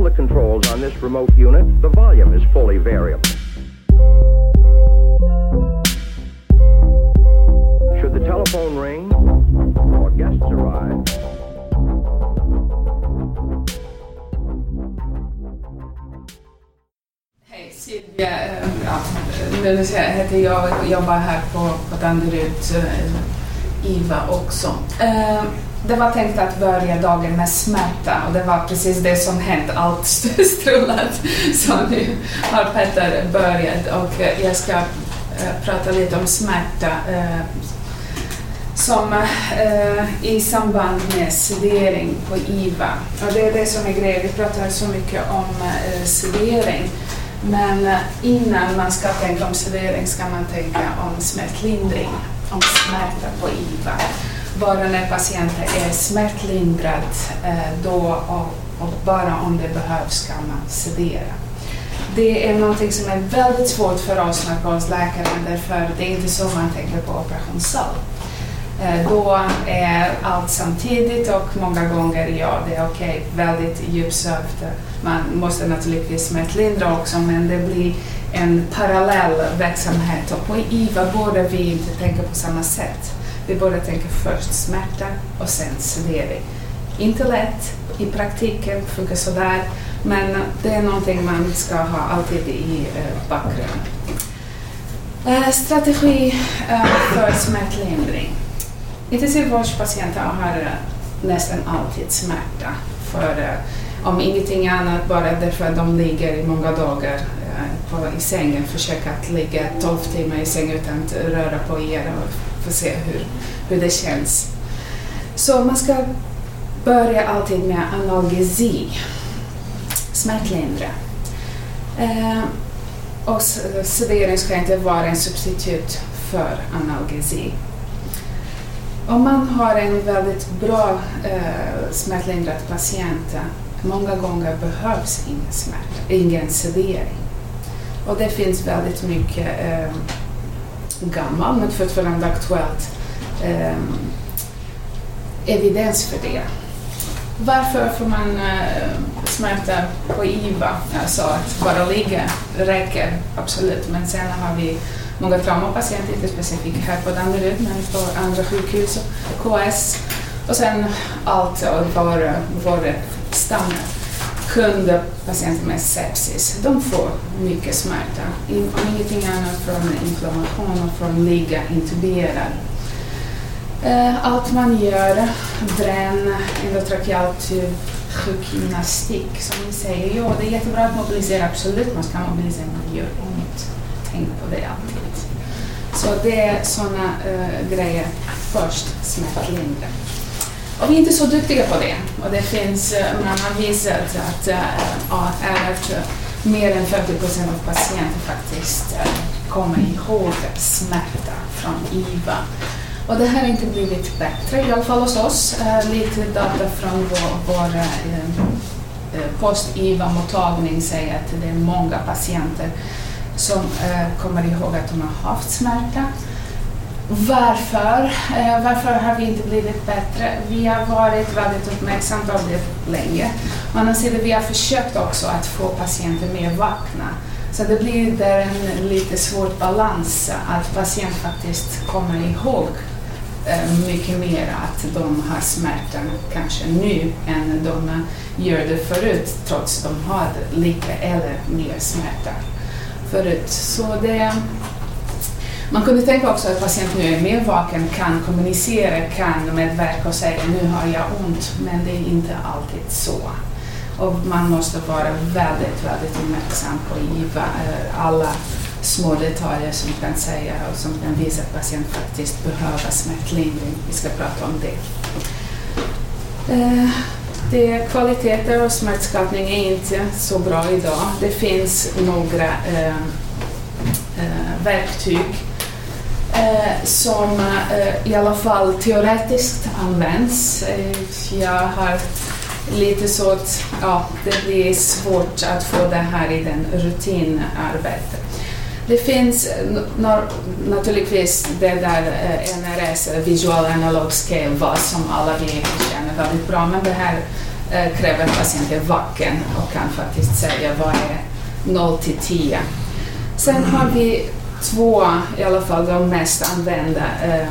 all the controls on this remote unit, the volume is fully variable. Should the telephone ring or guests arrive, Hej, Silvia. Ja, nu heter jag jobbar här på, på Danderyd, eh, IVA också. Eh, Det var tänkt att börja dagen med smärta och det var precis det som hänt, allt strulat. Så nu har Petter börjat och jag ska eh, prata lite om smärta eh, som eh, i samband med sedering på IVA. Och det är det som är grejen, vi pratar så mycket om eh, sedering. Men eh, innan man ska tänka om sedering ska man tänka om smärtlindring, om smärta på IVA. Bara när patienten är smärtlindrad, eh, då och, bara om det behövs kan man sedera. Det är någonting som är väldigt svårt för oss narkosläkare därför det är inte så man tänker på operationssal. Eh, då är allt samtidigt och många gånger, ja, det är okej, väldigt djupsövt. Man måste naturligtvis smärtlindra också, men det blir en parallell verksamhet och på IVA borde vi inte tänka på samma sätt. Vi borde tänka först smärta och sen sedering. Inte lätt, i praktiken funkar sådär, men det är någonting man ska ha alltid i eh, bakgrunden. Eh, strategi eh, för smärtlindring. Intensivvårdspatienter har nästan alltid smärta. För, om ingenting annat, bara därför att de ligger i många dagar på, i sängen, försöker att ligga 12 timmar i sängen utan att röra på er Får få se hur, hur det känns. Så man ska börja alltid med analgesi, smärtlindra. Eh, och sedering ska inte vara en substitut för analgesi. Om man har en väldigt bra eh, smärtlindrad patient, många gånger behövs ingen smärta, ingen sedering. Och det finns väldigt mycket eh, gammal men fortfarande aktuellt, eh, evidens för det. Varför får man eh, smärta på IVA? Alltså att bara ligga räcker absolut, men sen har vi många traumapatienter, inte specifikt här på Danderyd men på andra sjukhus, KS och sen allt och vår, vår standard 100 patienter med sepsis, de får mycket smärta. Om ingenting annat från inflammation och från ligga intuberad. Eh, allt man gör, bränn, endotrakeal tub, sjukgymnastik som ni säger. jo det är jättebra att mobilisera, absolut man ska mobilisera, man gör ont. Tänk på det alltid. Så det är sådana uh, eh, grejer först, smärtlindring. Och vi är inte så duktiga på det. Och det finns, eh, man har visat att, eh, är alltså mer än 50 procent av patienter faktiskt eh, kommer ihåg smärta från IVA. Och det här har inte blivit bättre, i alla fall hos oss. Lite data från vår, vår post-IVA-mottagning säger att det är många patienter som kommer ihåg att de har haft smärta. Varför? Eh, varför har vi inte blivit bättre? Vi har varit väldigt uppmärksamma på det länge. Å andra sidan, vi har försökt också att få patienter mer vakna. Så det blir där en lite svår balans att patienten faktiskt kommer ihåg eh, mycket mer att de har smärtan kanske nu än de gör det förut trots att de har lika eller mer smärta förut. Så det, man kunde tänka också att patienten nu är mer vaken, kan kommunicera, kan medverka och säga nu har jag ont, men det är inte alltid så. Och man måste vara väldigt, väldigt uppmärksam på eh, alla små detaljer som kan säga och som kan visa att patienten faktiskt behöver smärtlindring. Vi ska prata om det. Eh, det är kvaliteter och smärtskapning är inte så bra idag. Det finns några eh, verktyg eh, som eh, i alla fall teoretiskt används. Eh, jag har lite så att ja, det blir svårt att få det här i den rutinarbetet. Det finns naturligtvis det där eh, NRS, Visual Analog Scale, vad som alla vi känner väldigt bra, men det här eh, kräver att patienten är vaken och kan faktiskt säga vad är 0 till 10. Sen har vi två, i alla fall de mest använda eh,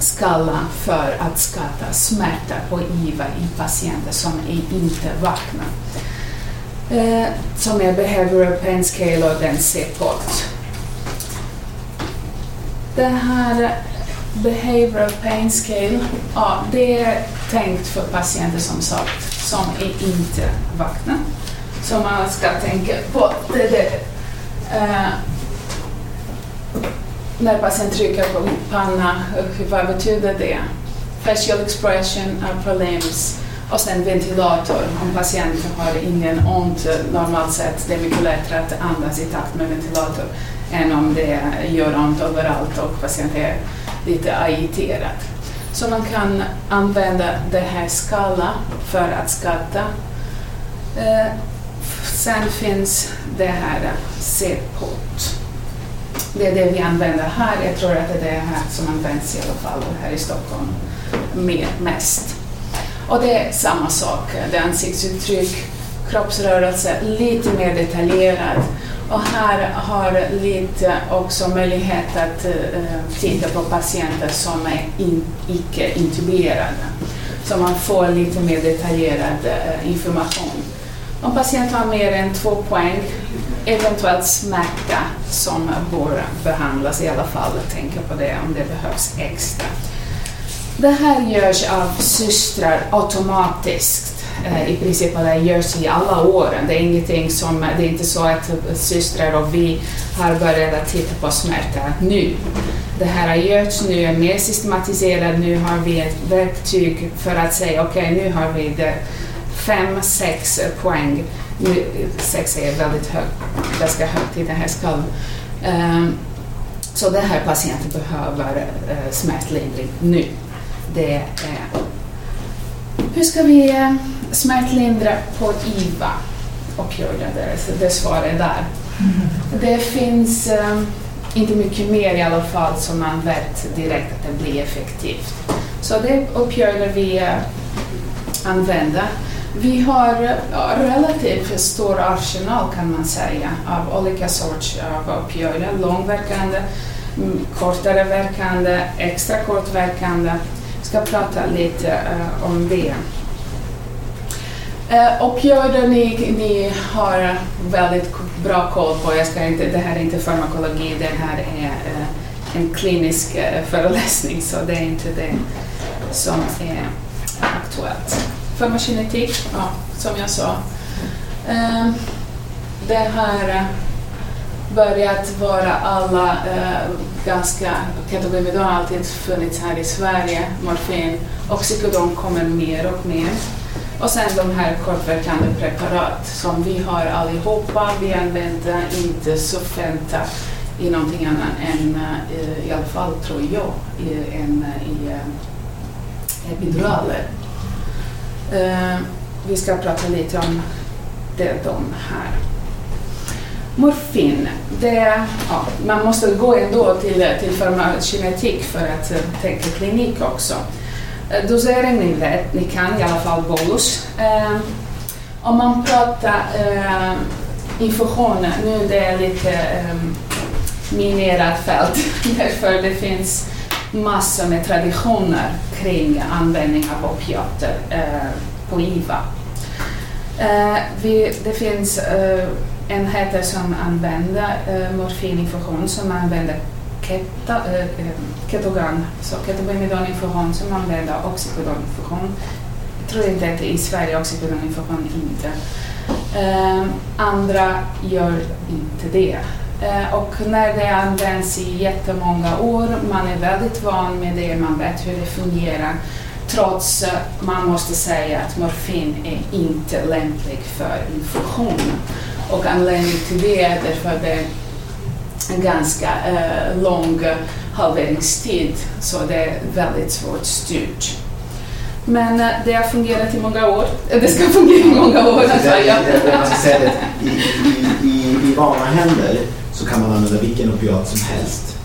skala för att skatta smärta på IVA i patienter som är inte vakna. Eh, som är Behavioral Pain Scale och den CPOT. Den här Behavioral Pain Scale, ja, det är tänkt för patienter som sagt som är inte vakna. Så man ska tänka på det, det. Eh, när patienten trycker på panna, vad betyder det? Facial expression, upper limbs och sen ventilator. Om patienten har ingen ont normalt sett, det är mycket lättare att andas i takt med ventilator än om det gör ont överallt och patienten är lite agiterad. Så man kan använda det här skala för att skatta. Eh, sen finns det här C-pot. Det är det vi använder här. Jag tror att det är det här som används i alla fall här i Stockholm mer, mest. Och det är samma sak. Det är ansiktsuttryck, kroppsrörelse, lite mer detaljerad och här har lite också möjlighet att uh, titta på patienter som är in, icke intuberade. Så man får lite mer detaljerad uh, information. Om patienten har mer än två poäng, eventuellt smärta som bör behandlas i alla fall, tänka på det om det behövs extra. Det här görs av systrar automatiskt eh, i princip det görs i alla åren. Det är ingenting som, det är inte så att systrar och vi har börjat att titta på smärta nu. Det här har gjorts nu, är mer systematiserat, nu har vi ett verktyg för att säga okej, okay, nu har vi det fem, sex poäng. Nu, sex är väldigt högt, ganska högt i den här skalan. Um, så den här patienten behöver uh, smärtlindring nu. Det är, hur ska vi uh, smärtlindra på IVA opioider, det, det svaret där. Mm. Det finns um, inte mycket mer i alla fall som man vet direkt att det blir effektivt. Så det opioider vi uh, använder. Vi har relativt stor arsenal kan man säga av olika sorts av opioider, långverkande, mm, kortare verkande, extra kortverkande. Jag ska prata lite uh, om det. Uh, opioider ni, ni har väldigt bra koll på. Jag ska inte, det här är inte farmakologi, det här är uh, en klinisk uh, föreläsning så det är inte det som är aktuellt. Farmakinetik, ja, som jag sa. Eh, det har eh, börjat vara alla eh, ganska, ketabemidon har alltid funnits här i Sverige, morfin, oxycodon kommer mer och mer. Och sen de här kortverkande preparat som vi har allihopa. Vi använder inte Sofenta i någonting annat än, eh, i alla fall tror jag, i, en, i eh, epiduraler. Eh, vi ska prata lite om det, de här. Morfin, det, ja, man måste gå ändå till, till farmakogenetik för att eh, tänka klinik också. Eh, dosering ni vet, ni kan i alla fall bolus. Eh, om man pratar eh, infusion, nu det är lite eh, minerat fält därför det finns massor med traditioner kring användning av opiater eh, på IVA. Eh, vi, det finns eh, enheter som använder eh, morfininfusion som använder keta, äh, ketogan, så ketobenmidoninfusion som använder oxycodoninfusion. Jag tror inte att i Sverige oxycodoninfusion inte. Eh, andra gör inte det. Äh, och när det används i jättemånga år, man är väldigt van med det, man vet hur det fungerar, trots att man måste säga att morfin är inte lämplig för infusion. Och anledningen till det är därför att det en ganska eh, lång halveringstid så det är väldigt svårt styrt. Men eh, det har fungerat i många år. Det ska fungera i många år. Alltså, jag. I, i, i, I vana händer så kan man använda vilken opiat som helst.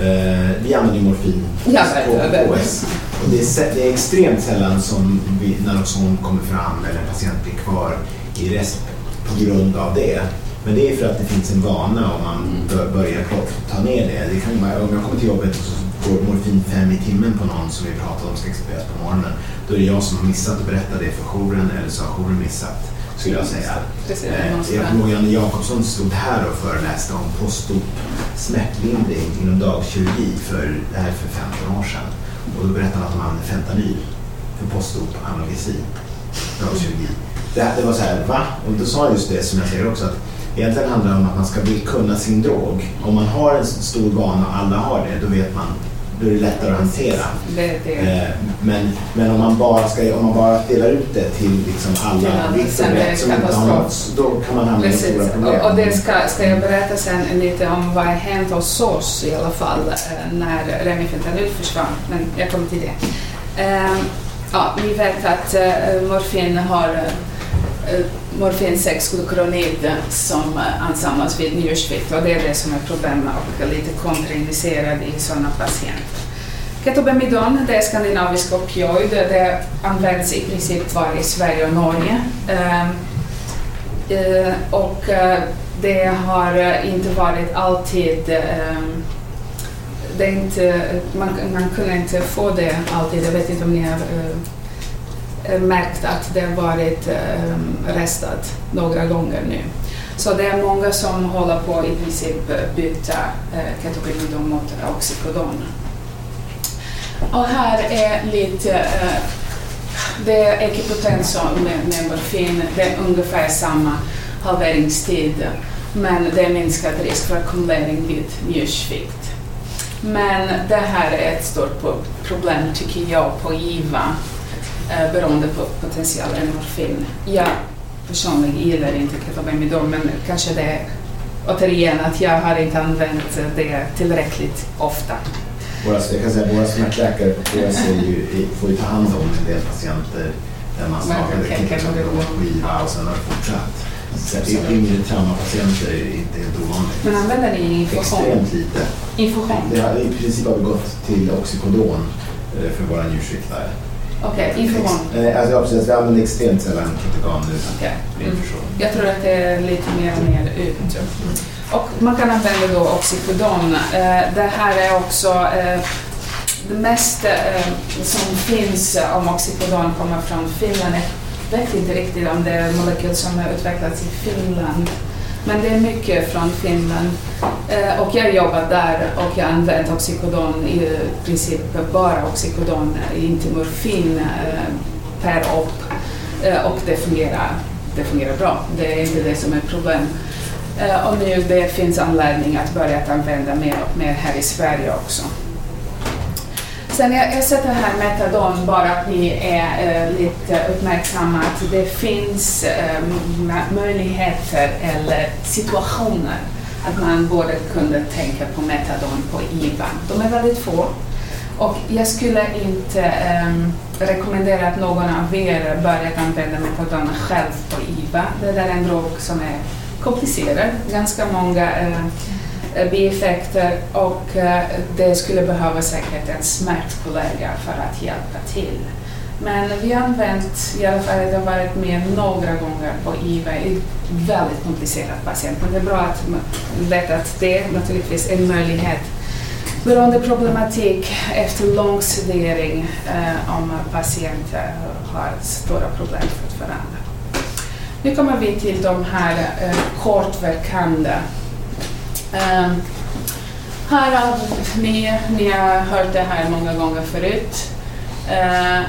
Uh, vi använder morfin ja, på KS. Och det, är, det är extremt sällan som vi, naloxon kommer fram eller en patient blir kvar i resp på grund av det. Men det är för att det finns en vana om man bör, börjar ta ner det. det kan vara, om jag kommer till jobbet och så går morfin fem i timmen på någon som vi pratade om ska exponeras på morgonen. Då är det jag som har missat att berätta det för jouren eller så har jouren missat, skulle jag säga. Eh, Janne Jakobsson stod här och föreläste om postop smärtlindring inom dagkirurgi för, det här är för 15 år sedan. Och då berättade han att de använde fentanyl för postop analgesi, dagkirurgi. Det, det var så här, va? Och då sa just det som jag säger också att egentligen handlar det om att man ska bli- kunna sin drog. Om man har en stor vana och alla har det, då vet man, då är det lättare att hantera. Det, det. Eh, Men, men om, man bara ska, om man bara delar ut det till liksom alla vitt och brett som inte har något, då kan man hamna i stora problem. Och, och det ska, ska jag berätta sen lite om vad har hänt hos oss i alla fall eh, när remifentanil försvann. Men jag kommer till det. Eh, ja, vi vet att morfin har Eh, morfin 6-glukronid som eh, ansamlas vid njursvikt och det är det som är problemet och lite kontraindicerad i sådana patienter. Ketobemidon, det är skandinavisk opioid. Det används i princip bara i Sverige och Norge. Ehm, eh, och det har inte varit alltid... Ehm, det är inte, man, man kunde inte få det alltid. Jag vet inte om ni har Eh, märkt att det varit eh, restat några gånger nu. Så det är många som håller på i princip eh, byta eh, mot oxycodon. Och här är lite, det är ekipotens med, med morfin, det är ungefär samma halveringstid, men det är minskad risk för ackumulering vid njursvikt. Men det här är ett stort problem tycker jag på IVA, eh, beroende på potentialen morfin. Jag personligen gillar inte ketobemidon, men kanske det är återigen att jag har inte använt det tillräckligt ofta. Våra, jag kan säga våra smärtläkare på KS ju, får ju ta hand om en del patienter där man startade okej, kan ketobemidon det- på IVA och sen har fortsatt. Så det yngre traumapatienter är inte helt ovanligt. Men använder ni infusion? Extremt lite. Infusion? Det har, I princip har vi gått till oxycodon eh, för våra njursviktare. Okej, infusion. Eh, Alltså, ja, precis, vi använder extremt sällan ketogan nu. Mm. infusion. Jag tror att det är lite mer och mer ut. Och man kan använda då oxycodon. Eh, Det här är också eh, det mesta som finns om oxycodon kommer från Finland. Jag vet inte riktigt om det är en molekyl som har utvecklats i Finland. Men det är mycket från Finland. Eh, Och jag jobbar där och jag använder oxycodon, i princip bara oxycodon, eh, inte morfin eh, per op. Eh, Och det fungerar, det fungerar bra. Det är inte det som är problem. Eh, Och nu det finns anledning att börja att använda mer och mer här i Sverige också. Sen jag, jag sätter här metadon bara att ni är äh, lite uppmärksamma att det finns äh, möjligheter eller situationer att man borde kunde tänka på metadon på IVA. De är väldigt få och jag skulle inte äh, rekommendera att någon av er börjar använda metadon själv på IVA. Det där är en drog som är komplicerad, ganska många ehm, Eh, bieffekter och eh, det skulle behöva säkert en smärtkollega för att hjälpa till. Men vi har använt, i alla fall det har varit med några gånger på IVA väldigt komplicerad patient. Men det är bra att man vet att det är naturligtvis en möjlighet beroendeproblematik efter lång studering eh, om patienter har stora problem fortfarande. Nu kommer vi till de här eh, kortverkande. Eh, här har ni, ni har hört det här många gånger förut. Eh,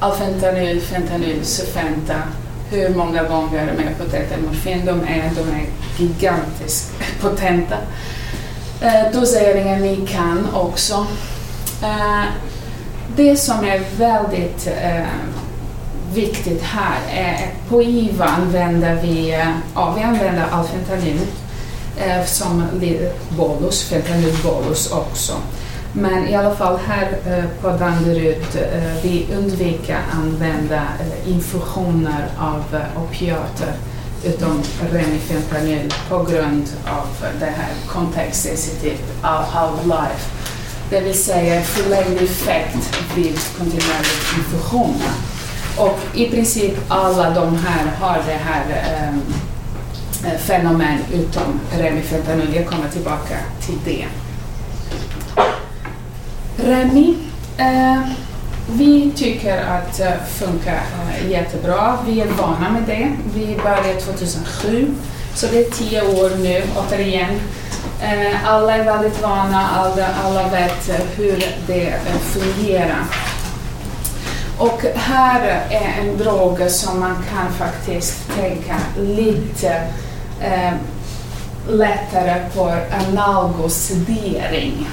Alfentanyl, fentanyl, Sufenta. Hur många gånger mer potenta än morfin de är. De är gigantiskt potenta. Eh, doseringen ni kan också. Eh, det som är väldigt eh, viktigt här är att på IVA använder vi, ja, vi använder som eh, som li- bolus, fentanylbolus också. Men i alla fall här eh, på Danderyd, eh, vi undviker använda eh, infusioner av opiater utom remifentanil på grund av det här context av half-life. det vill säga förlängd effekt vid kontinuerlig infusion. Och i princip alla de här har det här um, Eh, fenomen utom remifentanil. Jag kommer tillbaka till det. Remi. Eh, vi tycker att det funkar eh, jättebra. Vi är vana med det. Vi började 2007, så det är tio år nu återigen. Eh, alla är väldigt vana, alla, alla vet hur det eh, fungerar. Och här är en drog som man kan faktiskt tänka lite eh, lättare på analgosedering.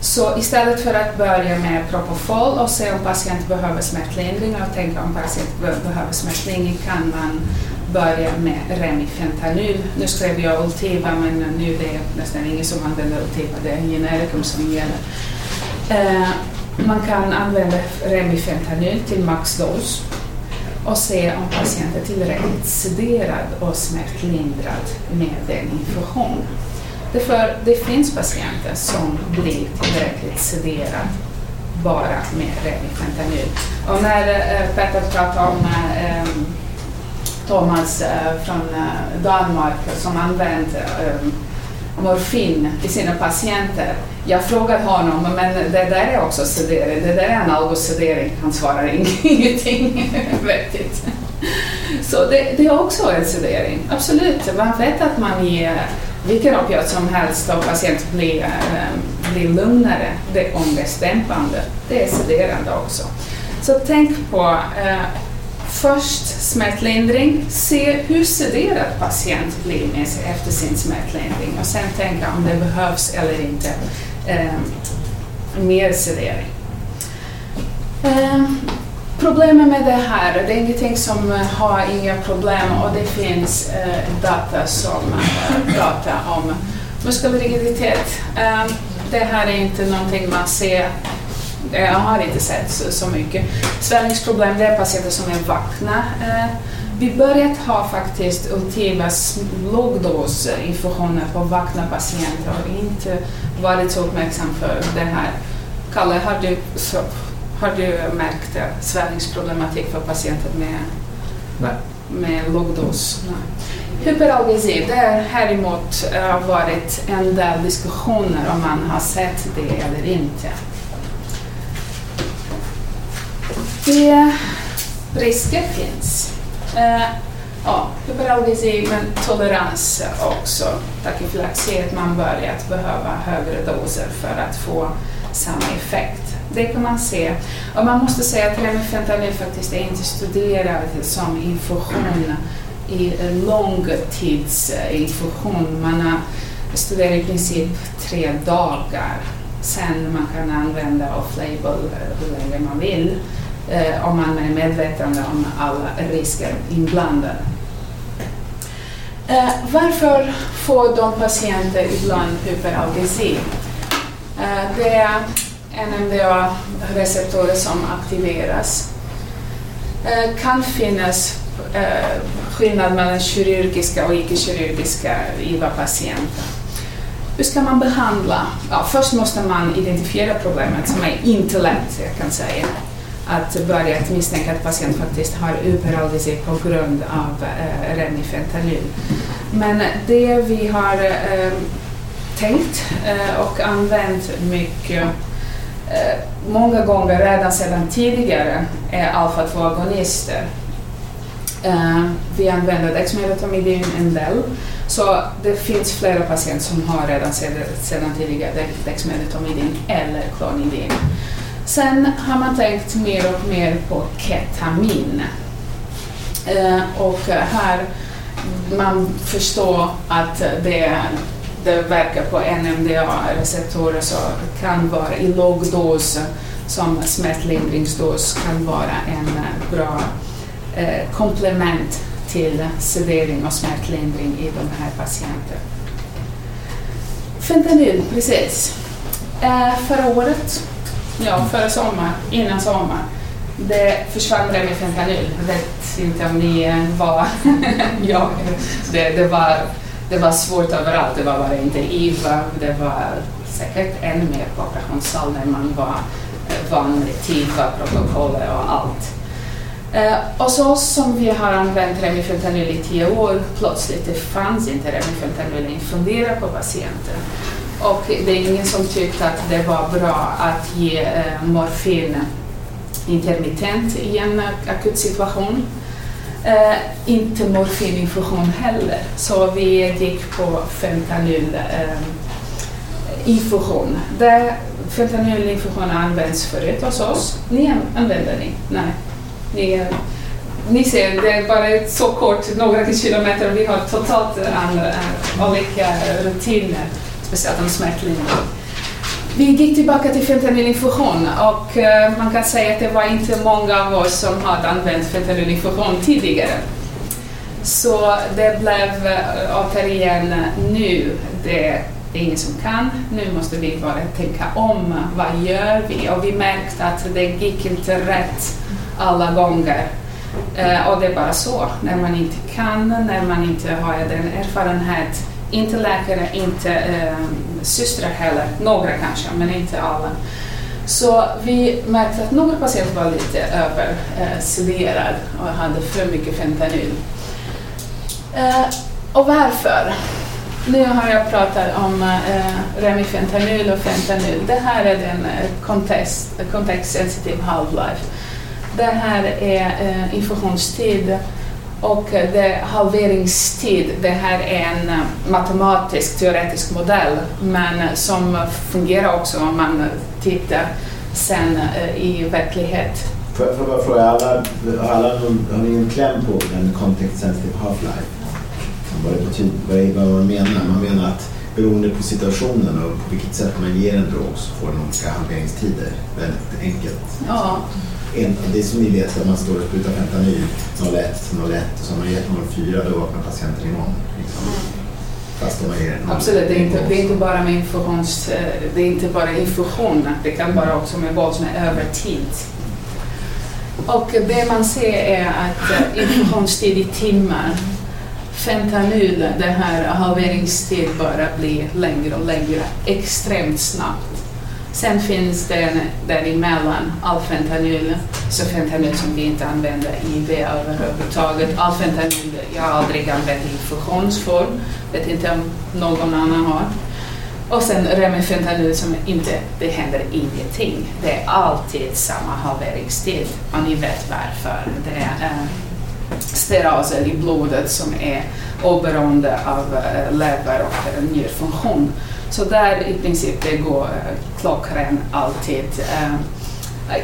Så istället för att börja med Propofol och se om patienten behöver smärtlindring och tänka om patienten behöver smärtlindring kan man börja med Remifentanyl. Nu skrev jag Ultiva men nu är det nästan ingen som använder Ultiva, det är generikum som gäller. Eh, man kan använda Remifentanyl till maxdos och se om patienten är tillräckligt sederad och smärtlindrad med den infusion. Därför det finns patienter som blir tillräckligt sederad bara med Remifentanyl. Och när eh, Petter pratar om eh, Thomas eh, från Danmark som använder morfin till sina patienter. Jag frågade honom, men det där är också sedering, det där är analgosedering. Han svarar ingenting vettigt. Så det, det, är också en sedering, absolut. Man vet att man ger vilken opiat som helst och patienten blir, ehm, blir lugnare. Det är ångestdämpande, det är sederande också. Så tänk på eh, först smärtlindring, se hur sederad patient blir med sig efter sin smärtlindring och sen tänka om det behövs eller inte eh, mer sedering. Ehm, problemet med det här, det är ingenting som eh, har inga problem och det finns eh, data som data pratar om muskelrigiditet. Eh, det här är inte någonting man ser, jag har inte sett så, så mycket. Svällningsproblem, det är patienter som är vakna. Eh, vi börjat ha faktiskt ultima lågdosinfusioner på vakna patienter och inte varit så uppmärksam för det här. Kalle, har du så har du märkt svällningsproblematik för patienter med, Nej. med lågdos? Nej. Hyperalgesi, det har häremot uh, varit en del diskussioner om man har sett det eller inte. Det risker finns. Uh, ja, hyperalgesi men tolerans också. Takiflaxi, att man börjat behöva högre doser för att få samma effekt. Det kan man se. Och man måste säga att remifentanil faktiskt är inte studerad som infusion i långtidsinfusion. Eh, man har studerat i princip tre dagar. Sen man kan använda off-label hur länge man vill eh, om man är medveten om alla risker inblandade. Eh, varför får de patienter ibland hyperalgesi? Eh, det NMDA-receptorer som aktiveras. Eh, kan finnas eh, skillnad mellan kirurgiska och icke-kirurgiska IVA-patienter. Hur ska man behandla? Ja, först måste man identifiera problemet som är inte lätt, jag kan säga. Att börja att misstänka att patienten faktiskt har hyperalgesi på grund av eh, remifentanyl. Men det vi har eh, tänkt eh, och använt mycket Eh, många gånger redan sedan tidigare är alfa-2-agonister. Eh, vi använder dexmedetomidin en del, så det finns flera patienter som har redan sedan, sedan tidigare dexmedetomidin eller klonidin. Sen har man tänkt mer och mer på ketamin. Eh, och här man förstår att det det verkar på NMDA-receptorer så kan vara i låg dos som smärtlindringsdos kan vara en bra eh, komplement till sedering och smärtlindring i de här patienterna. Fentanyl, precis. Eh, förra året, ja förra sommar, innan sommar, det försvann det med fentanyl. Jag vet inte om ni eh, var... ja, det, det var det var svårt överallt. Det var bara inte IVA, det var säkert ännu mer på operationssal när man var eh, van med tid, protokollet och allt. Eh, och så som vi har använt Remifentanyl i tio år, plötsligt det fanns inte remifentanil Fundera på patienten. Och det är ingen som tyckte att det var bra att ge eh, morfin intermittent i en akut situation. Eh, inte morfininfusion heller, så vi gick på fentanylinfusion. Eh, fentanylinfusion används förut hos oss. Ni använder ni? Nej. Ni, ni ser, det är bara så kort, några kilometer, vi har totalt andra, olika rutiner, speciellt om smärtlindring. Vi gick tillbaka till fentanylinfusion och eh, man kan säga att det var inte många av oss som hade använt fentanylinfusion tidigare. Så det blev eh, återigen nu, det är ingen som kan, nu måste vi bara tänka om, vad gör vi? Och vi märkte att det gick inte rätt alla gånger. Eh, och det är bara så, när man inte kan, när man inte har den erfarenhet inte läkare, inte eh, systrar heller, några kanske, men inte alla. Så vi märkte att några patienter var lite överseverad eh, och hade för mycket fentanyl. Eh, och varför? Nu har jag pratat om eh, remifentanyl och fentanyl. Det här är den eh, kontext, eh, half-life. Det här är eh, infusionstid och det halveringstid, det här är en eh, matematisk teoretisk modell men som fungerar också om man tittar sen eh, i verklighet. Får jag bara fråga, alla, alla, har ni en kläm på den context sensitive half-life? Vad, det betyder, vad man menar? Man menar att beroende på situationen och på vilket sätt man ger en drog så får den olika halveringstider. Väldigt enkelt. Ja en, det är som ni vet att man står och sprutar fentanyl 01, 01 och så har man gett 04 då vaknar patienten imorgon. Liksom. Fast man ger Absolut, det är, inte, det är inte bara med infusions, eh, det är inte bara infusion, det kan vara också med våld som är över tid. Och det man ser är att eh, infusionstid i timmar, fentanyl, den här halveringstid bara blir längre och längre extremt snabbt. Sen finns det däremellan alfentanyl, så fentanyl som vi inte använder i IV överhuvudtaget. Alfentanyl jag har aldrig använt i infusionsform, vet inte om någon annan har. Och sen remifentanyl som inte, det händer ingenting. Det är alltid samma halveringstid och ni vet varför. Det är eh, äh, steraser i blodet som är oberoende av äh, lever och njurfunktion. Så där i princip det går eh, klockren alltid eh,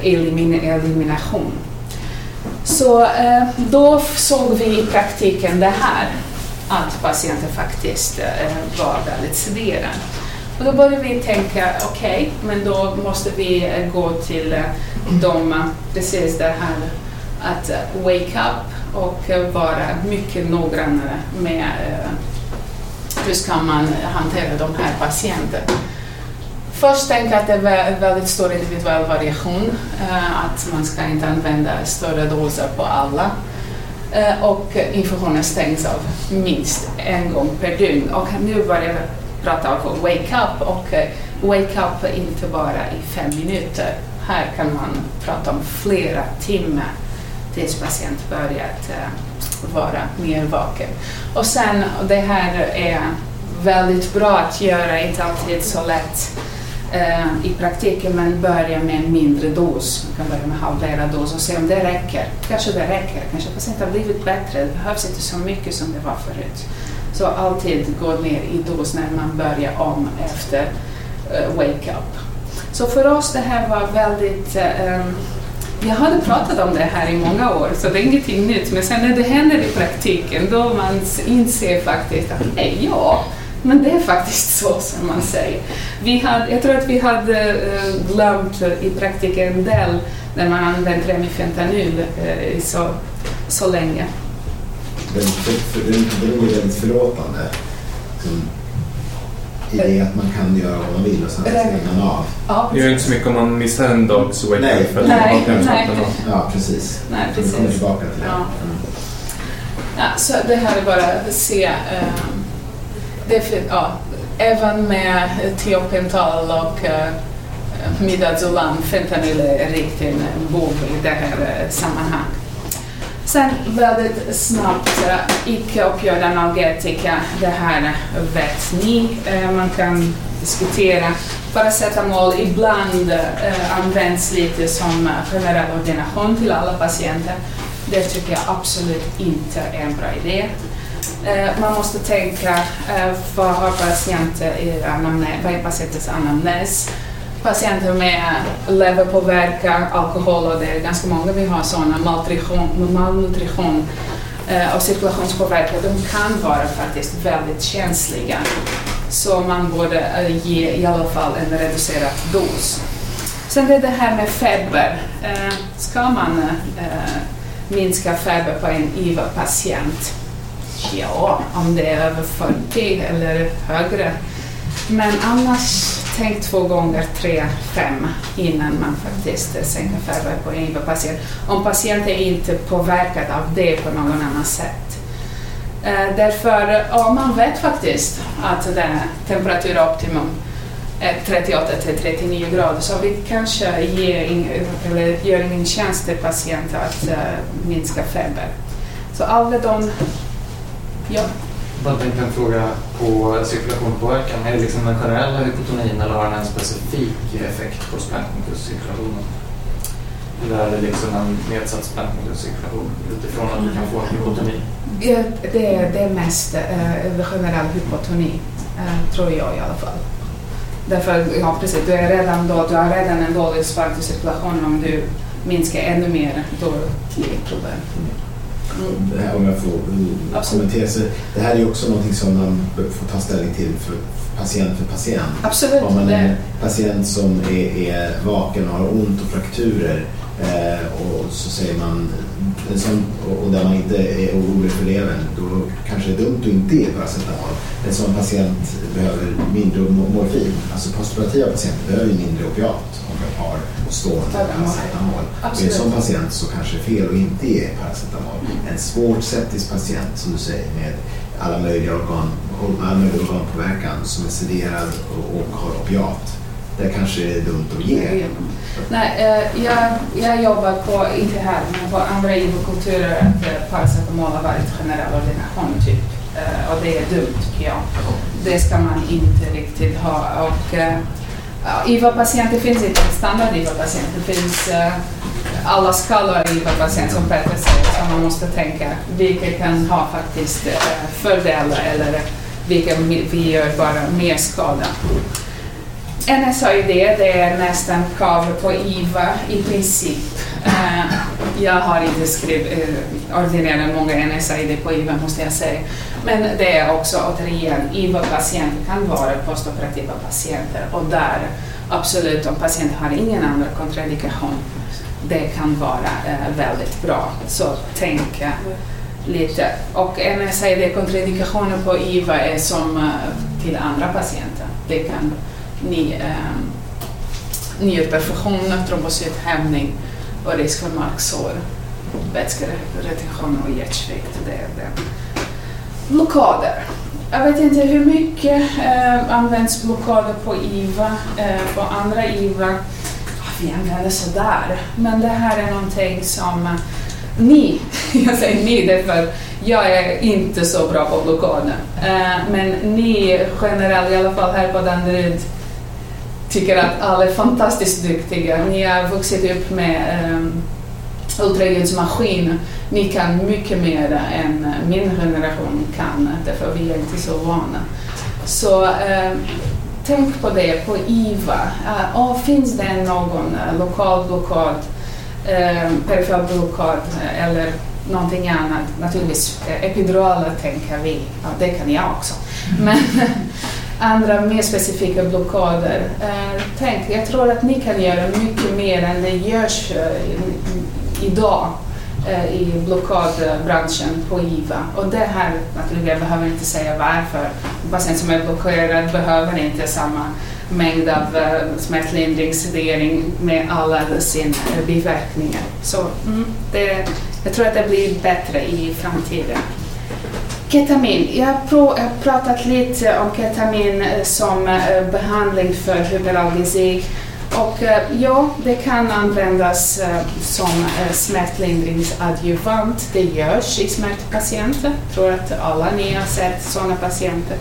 elimin elimination. Så eh, då såg vi i praktiken det här, att patienten faktiskt eh, var väldigt sederad. Och då började vi tänka, okej, okay, men då måste vi eh, gå till eh, de, precis det här att eh, wake up och eh, vara mycket noggrannare med hur ska man hantera de här patienterna? Först tänka att det är väldigt stor individuell variation, eh, att man ska inte använda större doser på alla. Eh, och infusionen stängs av minst en gång per dygn. Och nu börjar vi prata om wake up och eh, wake up inte bara i fem minuter. Här kan man prata om flera timmar tills patient börjat vara mer vaken. Och sen, det här är väldigt bra att göra, inte alltid så lätt eh, i praktiken, men börja med en mindre dos. Man kan börja med halverad dos och se om det räcker. Kanske det räcker, kanske patienten har blivit bättre, det behövs inte så mycket som det var förut. Så alltid gå ner i dos när man börjar om efter eh, wake up. Så för oss det här var väldigt eh, jag hade pratat om det här i många år, så det är ingenting nytt. Men sen när det händer i praktiken, då man inser faktiskt att nej, ja, men det är faktiskt så som man säger. Vi hade, jag tror att vi hade eh, glömt i praktiken en del när man använt remifentanyl eh, så, så länge. Den, den, den är väldigt förlåtande. I det att man kan göra vad man vill och sen stänger man av. Ja, det gör inte så mycket om man missar en dags wake Nej, för att nej, man nej. Ja, precis. Nej, precis. Kommer tillbaka till det. Ja. Mm. Ja, så det här är bara att se um, det, ja, även med tiopental och uh, midazolam, fentanyl är riktigt en bov i det här uh, sammanhanget. Sen väldigt snabbt, icke-opioid analgetika, det här vet ni. Eh, man kan diskutera. Paracetamol ibland eh, används lite som generell ordination till alla patienter. Det tycker jag absolut inte är en bra idé. Eh, man måste tänka, vad har patienten i anamnes, vad är patientens anamnes? Patienter med leverpåverkan, alkohol och det är ganska många vi har sådana, malnutrition, malnutrition och cirkulationspåverkan, de kan vara faktiskt väldigt känsliga. Så man borde eh, ge i alla fall en reducerad dos. Sen det är det här med feber. Eh, ska man minska feber på en IVA-patient? Ja, om det är över 40 eller högre. Men annars tänk två gånger tre, fem innan man faktiskt sänker färre på en patient. Om patienten inte är påverkad av det på någon annan sätt. Eh, därför, ja, man vet faktiskt att den är temperaturoptimum är 38 till 39 grader så vi kanske ger in, eller gör ingen tjänst till patienten att eh, minska feber. Så alla de Ja. Bara tänkte en fråga på cirkulationspåverkan. Är det liksom den generella hypotonin eller har den en specifik effekt på splantnicuscirkulationen? Eller är det liksom en nedsatt splantnicuscirkulation utifrån att du kan få hypotoni? Ja, det, är, det är mest uh, generell hypotoni, uh, eh, tror jag i alla fall. Därför, ja precis, du, är redan då, du har redan en dålig sparkcirkulation om du minskar ännu mer, då blir det problem. Mm. Det här, om jag får kommentera. Så det här är också någonting som man får ta ställning till för patient för patient. Absolut. Om man är en patient som är, är vaken och har ont och frakturer eh, och så säger man som, och där man inte är orolig för levern, då kanske det är dumt att inte ge paracetamol. En sån patient behöver mindre morfin. Alltså postoperativa patienter behöver mindre opiat de har stående paracetamol. Och en sån patient så kanske det är fel att inte ge paracetamol. En svårt septisk patient, som du säger, med alla möjliga organ, all möjlig organpåverkan som är sederad och, och har opiat, det kanske är dumt att ge. Nej, eh, jag, jag jobbar på, inte här, men på andra ivokulturer att eh, paracetamol har varit generell ordination typ. Eh, och det är dumt tycker jag. Det ska man inte riktigt ha. Och, IVA-patienter finns inte standard IVA-patient. Det finns eh, alla skalor IVA-patient som Peter säger, så man måste tänka vilka kan ha faktiskt eh, fördelar eller vilka vi gör bara mer skada. NSAID det är nästan krav på IVA i princip. Uh, jag har inte skrivit, uh, ordinerat många NSAID på IVA måste jag säga. Men det är också återigen, IVA-patienter kan vara postoperativa patienter och där absolut om patienten har ingen annan kontraindikation, det kan vara eh, väldigt bra. Så tänk eh, lite. Och när jag säger det, kontraindikationer på IVA är som eh, till andra patienter. Det kan ni, eh, njurperfusion, trombocythämning och risk för marksår, vätskeretention och hjärtsvikt. Det är det. Blockader. Jag vet inte hur mycket eh, används blockader på IVA, eh, på andra IVA. Ah, vi använder sådär, men det här är någonting som eh, ni, jag säger ni därför jag är inte så bra på blockader, eh, men ni generellt, i alla fall här på Danderyd, tycker att alla är fantastiskt duktiga. Ni har vuxit upp med eh, ultraljudsmaskin. Ni kan mycket mer än min generation kan, därför vi är inte så vana. Så um, tänk på det, på IVA. Uh, oh, finns det någon uh, lokal blockad, um, perifer blockad uh, eller någonting annat? Naturligtvis uh, epiduraler tänker vi, ja, det kan jag också. Men andra mer specifika blockader. Eh, tänk, jag tror att ni kan göra mycket mer än det görs eh, idag eh, i blockadbranschen på IVA. Och det här, naturligtvis, jag behöver inte säga varför. En patient som är blockerad behöver inte samma mängd av eh, uh, smärtlindringsredering med alla sina eh, biverkningar. Så mm, det, jag tror att det blir bättre i framtiden. Ketamin. Jag har pratat lite om ketamin eh, som behandling för hyperalgesi. Och eh, ja, det kan användas eh, som eh, smärtlindringsadjuvant. Det görs i smärtpatienter. Jag tror att alla ni har sett sådana patienter.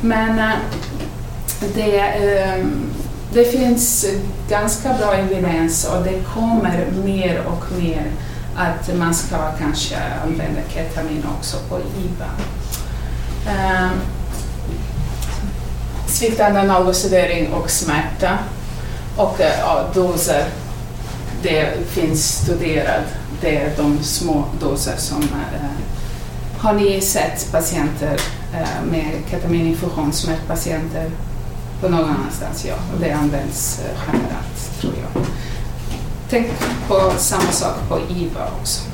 Men det, det finns ganska bra evidens och det kommer mer och mer att man ska kanske använda ketamin också på IVA. Sviktande analgosedering och smärta och eh, ja, doser, det finns studerat. Det är de små doser som eh, har ni sett patienter eh, med ketamininfusion, smärtpatienter på någon annanstans? Ja, och det används eh, generellt tror jag. Tänk på samma sak på IVA också.